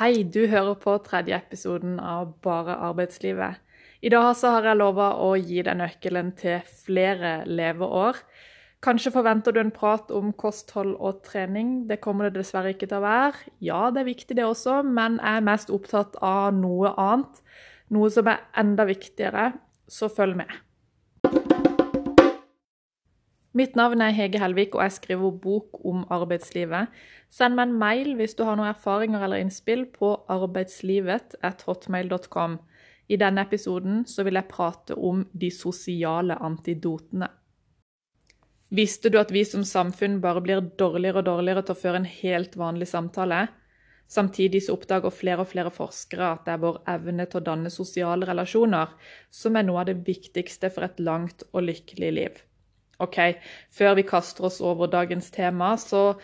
Hei, du hører på tredje episoden av Bare arbeidslivet. I dag så har jeg lova å gi deg nøkkelen til flere leveår. Kanskje forventer du en prat om kosthold og trening. Det kommer det dessverre ikke til å være. Ja, det er viktig det også, men jeg er mest opptatt av noe annet. Noe som er enda viktigere, så følg med. Mitt navn er Hege Helvik, og jeg skriver bok om arbeidslivet. Send meg en mail hvis du har noen erfaringer eller innspill på arbeidslivet.hotmail.com. I denne episoden vil jeg prate om de sosiale antidotene. Visste du at vi som samfunn bare blir dårligere og dårligere til å føre en helt vanlig samtale? Samtidig så oppdager flere og flere forskere at det er vår evne til å danne sosiale relasjoner som er noe av det viktigste for et langt og lykkelig liv. OK, før vi kaster oss over dagens tema, så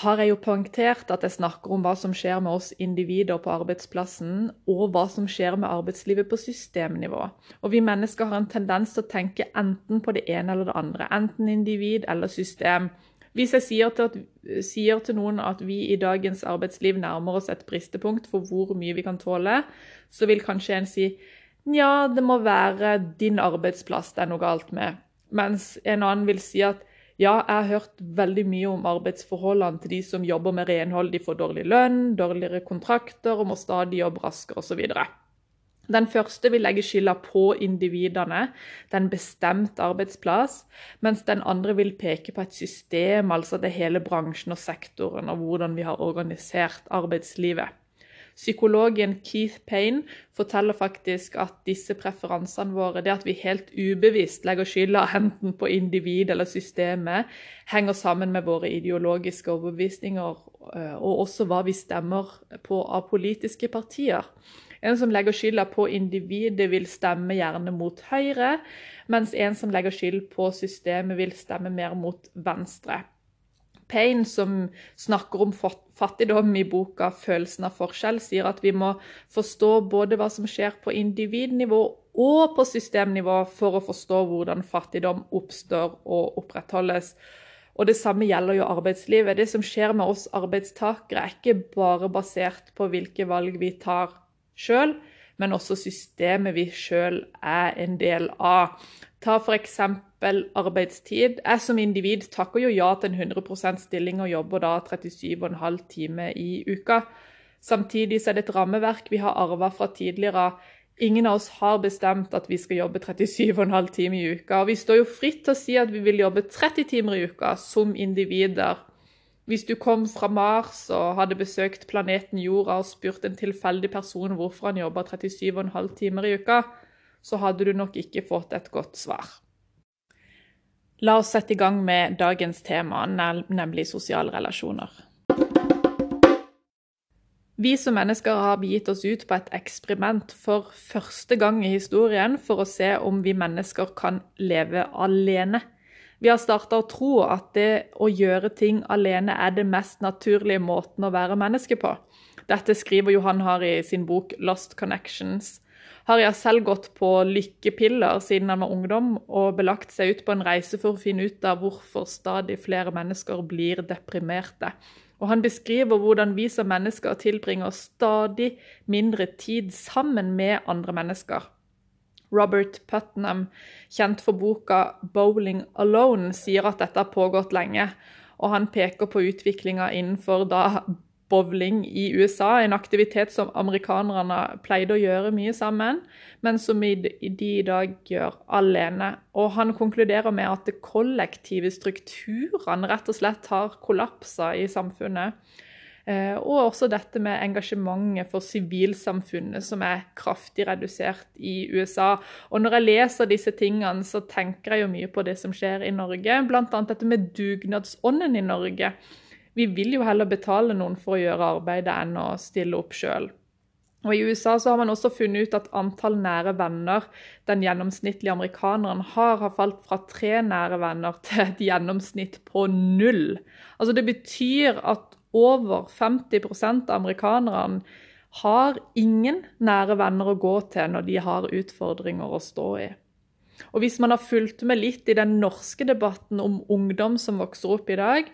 har jeg jo poengtert at jeg snakker om hva som skjer med oss individer på arbeidsplassen, og hva som skjer med arbeidslivet på systemnivå. Og vi mennesker har en tendens til å tenke enten på det ene eller det andre. Enten individ eller system. Hvis jeg sier til, at, sier til, noen at vi i dagens arbeidsliv nærmer oss et bristepunkt for hvor mye vi kan tåle, så vil kanskje en si ja, det må være din arbeidsplass det er noe galt med. Mens en annen vil si at ja, jeg har hørt veldig mye om arbeidsforholdene til de som jobber med renhold. De får dårlig lønn, dårligere kontrakter og må stadig jobbe raskere osv. Den første vil legge skylda på individene, den bestemte bestemt arbeidsplass, mens den andre vil peke på et system, altså det hele bransjen og sektoren, og hvordan vi har organisert arbeidslivet. Psykologen Keith Payne forteller faktisk at disse preferansene våre, det at vi helt ubevisst legger skylda enten på individ eller systemet, henger sammen med våre ideologiske overbevisninger, eh, og også hva vi stemmer på av politiske partier. En som legger skylda på individet, vil stemme gjerne mot høyre, mens en som legger skyld på systemet, vil stemme mer mot venstre. Payne, som snakker om fattigdom i boka 'Følelsen av forskjell', sier at vi må forstå både hva som skjer på individnivå og på systemnivå for å forstå hvordan fattigdom oppstår og opprettholdes. Og Det samme gjelder jo arbeidslivet. Det som skjer med oss arbeidstakere, er ikke bare basert på hvilke valg vi tar sjøl, men også systemet vi sjøl er en del av. Ta f.eks. arbeidstid. Jeg som individ takker jo ja til en 100 stilling og jobber da 37,5 timer i uka. Samtidig er det et rammeverk vi har arva fra tidligere. Ingen av oss har bestemt at vi skal jobbe 37,5 timer i uka. Og vi står jo fritt til å si at vi vil jobbe 30 timer i uka som individer. Hvis du kom fra Mars og hadde besøkt planeten Jorda og spurt en tilfeldig person hvorfor han jobber 37,5 timer i uka, så hadde du nok ikke fått et godt svar. La oss sette i gang med dagens tema, nemlig sosiale relasjoner. Vi som mennesker har begitt oss ut på et eksperiment for første gang i historien for å se om vi mennesker kan leve alene. Vi har starta å tro at det å gjøre ting alene er det mest naturlige måten å være menneske på. Dette skriver Johan Hari i sin bok 'Lost Connections' har jeg selv gått på lykkepiller siden han var ungdom, og belagt seg ut på en reise for å finne ut av hvorfor stadig flere mennesker blir deprimerte. Og Han beskriver hvordan vi som mennesker tilbringer stadig mindre tid sammen med andre mennesker. Robert Putnam, kjent for boka 'Bowling Alone', sier at dette har pågått lenge. Og han peker på utviklinga innenfor da bowling i USA, en aktivitet som amerikanerne pleide å gjøre mye sammen, men som de i dag gjør alene. Og han konkluderer med at de kollektive strukturene rett og slett har kollapsa i samfunnet. Eh, og også dette med engasjementet for sivilsamfunnet, som er kraftig redusert i USA. Og når jeg leser disse tingene, så tenker jeg jo mye på det som skjer i Norge. Bl.a. dette med dugnadsånden i Norge vi vil jo heller betale noen for å gjøre arbeidet enn å stille opp sjøl. Og I USA så har man også funnet ut at antall nære venner den gjennomsnittlige amerikaneren har, har falt fra tre nære venner til et gjennomsnitt på null. Altså Det betyr at over 50% av amerikanerne har ingen nære venner å gå til når de har utfordringer å stå i. Og Hvis man har fulgt med litt i den norske debatten om ungdom som vokser opp i dag,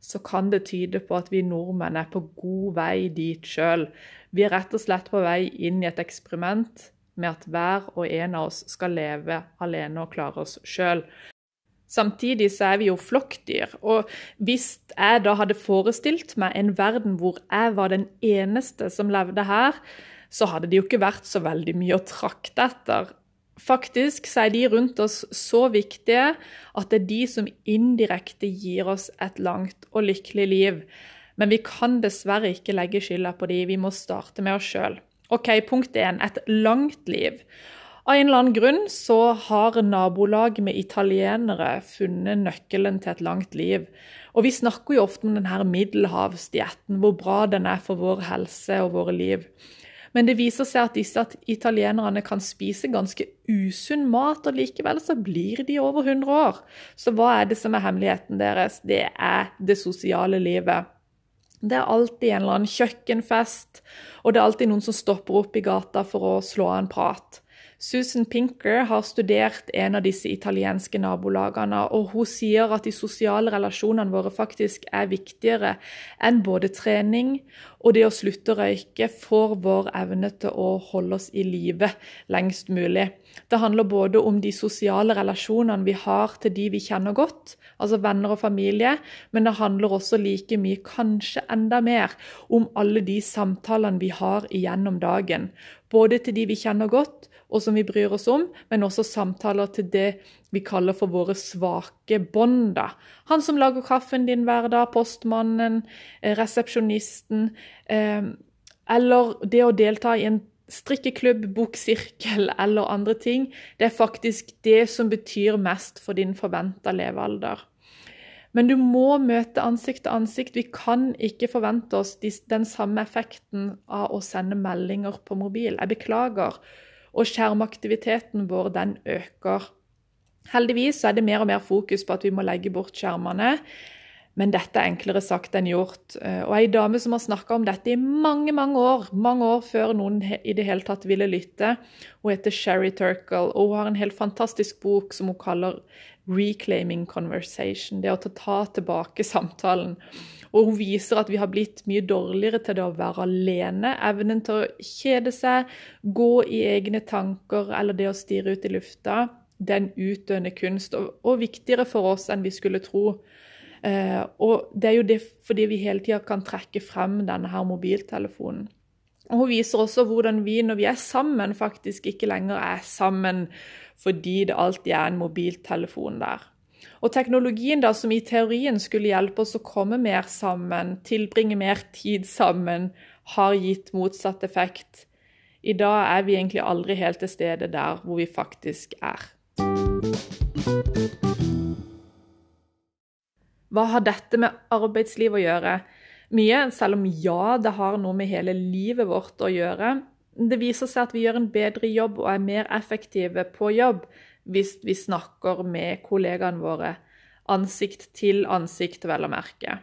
så kan det tyde på at vi nordmenn er på god vei dit sjøl. Vi er rett og slett på vei inn i et eksperiment med at hver og en av oss skal leve alene og klare oss sjøl. Samtidig så er vi jo flokkdyr. Og hvis jeg da hadde forestilt meg en verden hvor jeg var den eneste som levde her, så hadde det jo ikke vært så veldig mye å trakte etter. Faktisk så er de rundt oss så viktige at det er de som indirekte gir oss et langt og lykkelig liv. Men vi kan dessverre ikke legge skylda på de, vi må starte med oss sjøl. Ok, punkt én et langt liv. Av en eller annen grunn så har nabolag med italienere funnet nøkkelen til et langt liv. Og vi snakker jo ofte om denne middelhavsdietten, hvor bra den er for vår helse og våre liv. Men det viser seg at disse italienerne kan spise ganske usunn mat, og likevel så blir de over 100 år. Så hva er det som er hemmeligheten deres? Det er det sosiale livet. Det er alltid en eller annen kjøkkenfest, og det er alltid noen som stopper opp i gata for å slå av en prat. Susan Pinker har studert en av disse italienske nabolagene, og hun sier at de sosiale relasjonene våre faktisk er viktigere enn både trening og det å slutte å røyke for vår evne til å holde oss i live lengst mulig. Det handler både om de sosiale relasjonene vi har til de vi kjenner godt, altså venner og familie, men det handler også like mye, kanskje enda mer, om alle de samtalene vi har igjennom dagen. Både til de vi kjenner godt, og som vi bryr oss om, men også samtaler til det vi kaller for våre svake bånd. Han som lager kaffen din hver dag, postmannen, eh, resepsjonisten. Eh, eller det å delta i en strikkeklubb, boksirkel eller andre ting. Det er faktisk det som betyr mest for din forventa levealder. Men du må møte ansikt til ansikt. Vi kan ikke forvente oss den samme effekten av å sende meldinger på mobil. Jeg beklager. Og skjermaktiviteten vår den øker. Heldigvis er det mer og mer fokus på at vi må legge bort skjermene. Men dette er enklere sagt enn gjort. Eh, og ei dame som har snakka om dette i mange mange år, mange år før noen i det hele tatt ville lytte, hun heter Sherry Turkle, og hun har en helt fantastisk bok som hun kaller 'Reclaiming Conversation'. Det å ta, ta tilbake samtalen. Og hun viser at vi har blitt mye dårligere til det å være alene. Evnen til å kjede seg, gå i egne tanker eller det å stirre ut i lufta. Det er en utdøende kunst, og, og, viktigere for oss enn vi skulle tro. Eh, og det er jo det fordi vi hele tida kan trekke frem denne her mobiltelefonen. Og Hun viser også hvordan vi når vi er sammen, faktisk ikke lenger er sammen fordi det alltid er en mobiltelefon der. Og teknologien da, som i teorien skulle hjelpe oss å komme mer sammen, tilbringe mer tid sammen, har gitt motsatt effekt. I dag er vi egentlig aldri helt til stede der hvor vi faktisk er. Hva har dette med arbeidsliv å gjøre? Mye, selv om ja, det har noe med hele livet vårt å gjøre. Det viser seg at vi gjør en bedre jobb og er mer effektive på jobb hvis vi snakker med kollegaene våre ansikt til ansikt, vel å merke.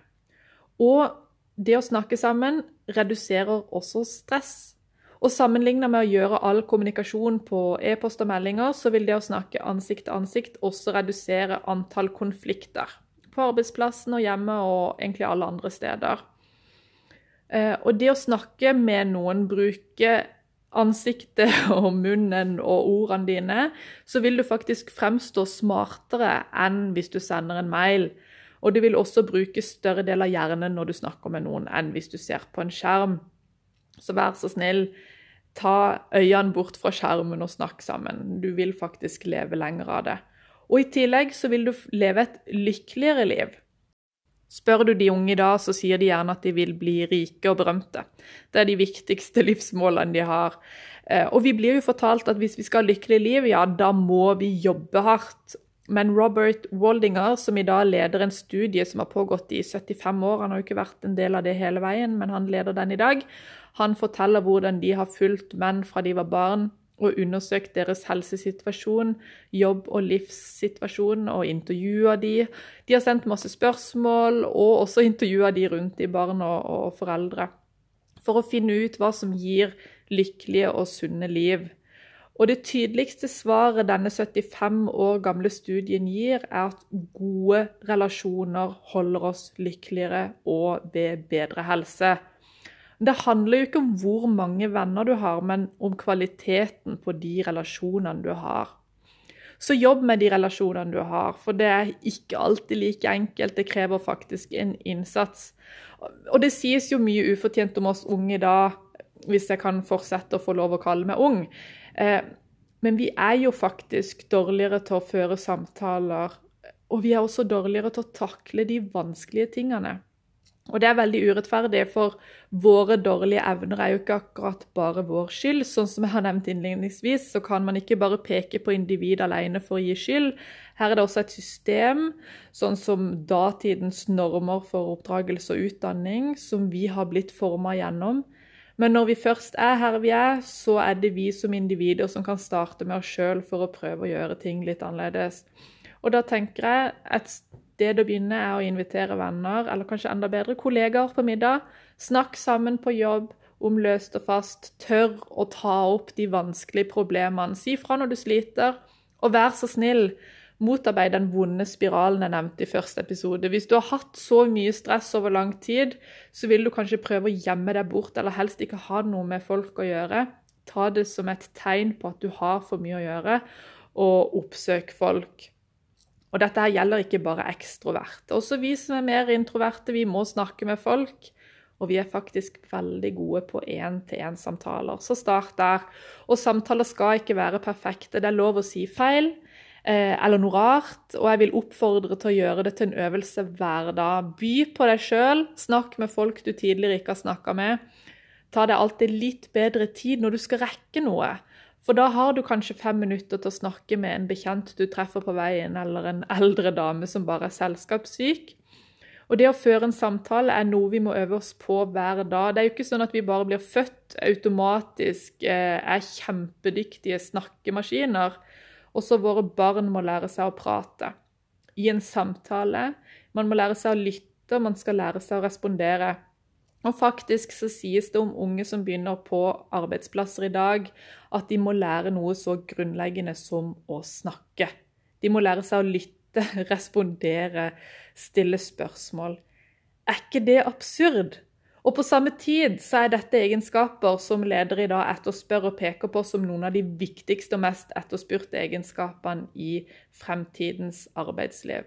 Og det å snakke sammen reduserer også stress. Og sammenlignet med å gjøre all kommunikasjon på e-post og meldinger, så vil det å snakke ansikt til ansikt også redusere antall konflikter. På arbeidsplassen og hjemme og egentlig alle andre steder. Eh, og det å snakke med noen, bruke ansiktet og munnen og ordene dine, så vil du faktisk fremstå smartere enn hvis du sender en mail. Og du vil også bruke større del av hjernen når du snakker med noen, enn hvis du ser på en skjerm. Så vær så snill, ta øynene bort fra skjermen og snakk sammen. Du vil faktisk leve lenger av det. Og i tillegg så vil du leve et lykkeligere liv. Spør du de unge i dag, så sier de gjerne at de vil bli rike og berømte. Det er de viktigste livsmålene de har. Eh, og vi blir jo fortalt at hvis vi skal ha lykkelig liv, ja, da må vi jobbe hardt. Men Robert Waldinger, som i dag leder en studie som har pågått i 75 år, han har jo ikke vært en del av det hele veien, men han leder den i dag, han forteller hvordan de har fulgt menn fra de var barn og undersøkt deres helsesituasjon, jobb- og livssituasjon og intervjua de. De har sendt masse spørsmål og også intervjua de rundt i barn og, og, foreldre. For å finne ut hva som gir lykkelige og sunne liv. Og det tydeligste svaret denne 75 år gamle studien gir, er at gode relasjoner holder oss lykkeligere og ved bedre helse. Det handler jo ikke om hvor mange venner du har, men om kvaliteten på de relasjonene du har. Så jobb med de relasjonene du har, for det er ikke alltid like enkelt. Det krever faktisk en innsats. Og det sies jo mye ufortjent om oss unge i dag, hvis jeg kan fortsette å få lov å kalle meg ung. Eh, men vi er jo faktisk dårligere til å føre samtaler. Og vi er også dårligere til å takle de vanskelige tingene. Og det er veldig urettferdig, for våre dårlige evner er jo ikke akkurat bare vår skyld. Sånn som jeg har nevnt innledningsvis, så kan man ikke bare peke på individ alene for å gi skyld. Her er det også et system, sånn som datidens normer for oppdragelse og utdanning, som vi har blitt forma gjennom. Men når vi først er her vi er, så er det vi som individer som kan starte med oss sjøl for å prøve å gjøre ting litt annerledes. Og da tenker jeg et sted å begynne er å invitere venner, eller kanskje enda bedre kollegaer på middag. Snakk sammen på jobb om løst og fast. Tør å ta opp de vanskelige problemene. Si fra når du sliter, og vær så snill motarbeide den vonde spiralen jeg nevnte i første episode. Hvis du har hatt så mye stress over lang tid, så vil du kanskje prøve å gjemme deg bort, eller helst ikke ha noe med folk å gjøre. Ta det som et tegn på at du har for mye å gjøre, og oppsøk folk. Og dette her gjelder ikke bare ekstroverte. Også vi som er mer introverte, vi må snakke med folk. Og vi er faktisk veldig gode på én-til-én-samtaler. Så start der. Og samtaler skal ikke være perfekte. Det er lov å si feil eh, eller noe rart. Og jeg vil oppfordre til å gjøre det til en øvelse hver dag. By på deg sjøl. Snakk med folk du tidligere ikke har snakka med. Ta deg alltid litt bedre tid når du skal rekke noe. For da har du kanskje fem minutter til å snakke med en bekjent du treffer på veien, eller en eldre dame som bare er selskapssyk. Og det å føre en samtale er noe vi må øve oss på hver dag. Det er jo ikke sånn at vi bare blir født automatisk, eh, er kjempedyktige snakkemaskiner. Også våre barn må lære seg å prate. I en samtale. Man må lære seg å lytte, man skal lære seg å respondere. Og faktisk så sies det om unge som begynner på arbeidsplasser i dag, at de må lære noe så grunnleggende som å snakke. De må lære seg å lytte, respondere, stille spørsmål. Er ikke det absurd? Og på samme tid så er dette egenskaper som ledere i dag etterspør og peker på som noen av de viktigste og mest etterspurte egenskapene i fremtidens arbeidsliv.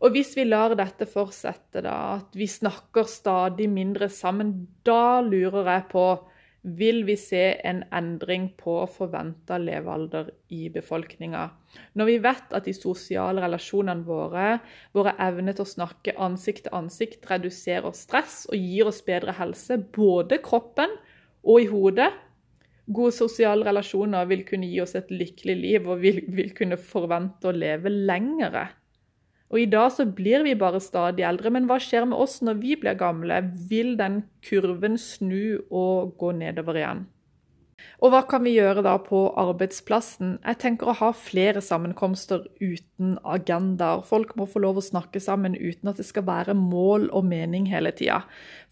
Og hvis vi lar dette fortsette, da, at vi snakker stadig mindre sammen, da lurer jeg på vil vi se en endring på forventa levealder i befolkninga. Når vi vet at de sosiale relasjonene våre, våre evner til å snakke ansikt til ansikt, reduserer stress og gir oss bedre helse, både kroppen og i hodet Gode sosiale relasjoner vil kunne gi oss et lykkelig liv og vil, vil kunne forvente å leve lengre. Og i dag så blir vi bare stadig eldre. Men hva skjer med oss når vi blir gamle? Vil den kurven snu og gå nedover igjen? Og hva kan vi gjøre da på arbeidsplassen? Jeg tenker å ha flere sammenkomster uten agendaer. Folk må få lov å snakke sammen uten at det skal være mål og mening hele tida.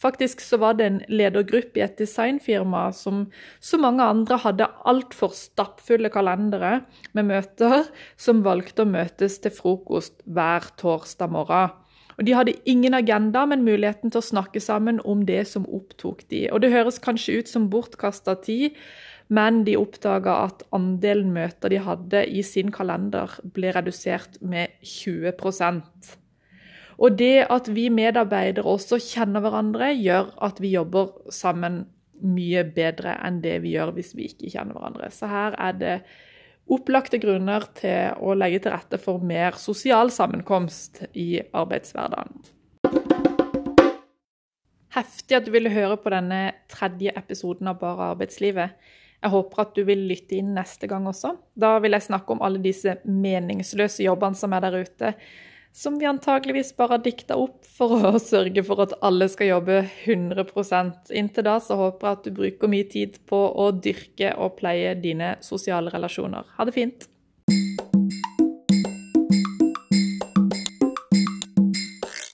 Faktisk så var det en ledergruppe i et designfirma som så mange andre hadde altfor stappfulle kalendere med møter, som valgte å møtes til frokost hver torsdag morgen. Og De hadde ingen agenda, men muligheten til å snakke sammen om det som opptok de. Og Det høres kanskje ut som bortkasta tid, men de oppdaga at andelen møter de hadde i sin kalender, ble redusert med 20% Og det at vi medarbeidere også kjenner hverandre, gjør at vi jobber sammen mye bedre enn det vi gjør hvis vi ikke kjenner hverandre. Så her er det opplagte grunner til å legge til rette for mer sosial sammenkomst i arbeidshverdagen. Heftig at du ville høre på denne tredje episoden av Bare arbeidslivet. Jeg håper at du vil lytte inn neste gang også. Da vil jeg snakke om alle disse meningsløse jobbene som er der ute, som vi antageligvis bare har dikta opp for å sørge for at alle skal jobbe 100% Inntil da så håper jeg at du bruker mye tid på å dyrke og pleie dine sosiale relasjoner. Ha det fint.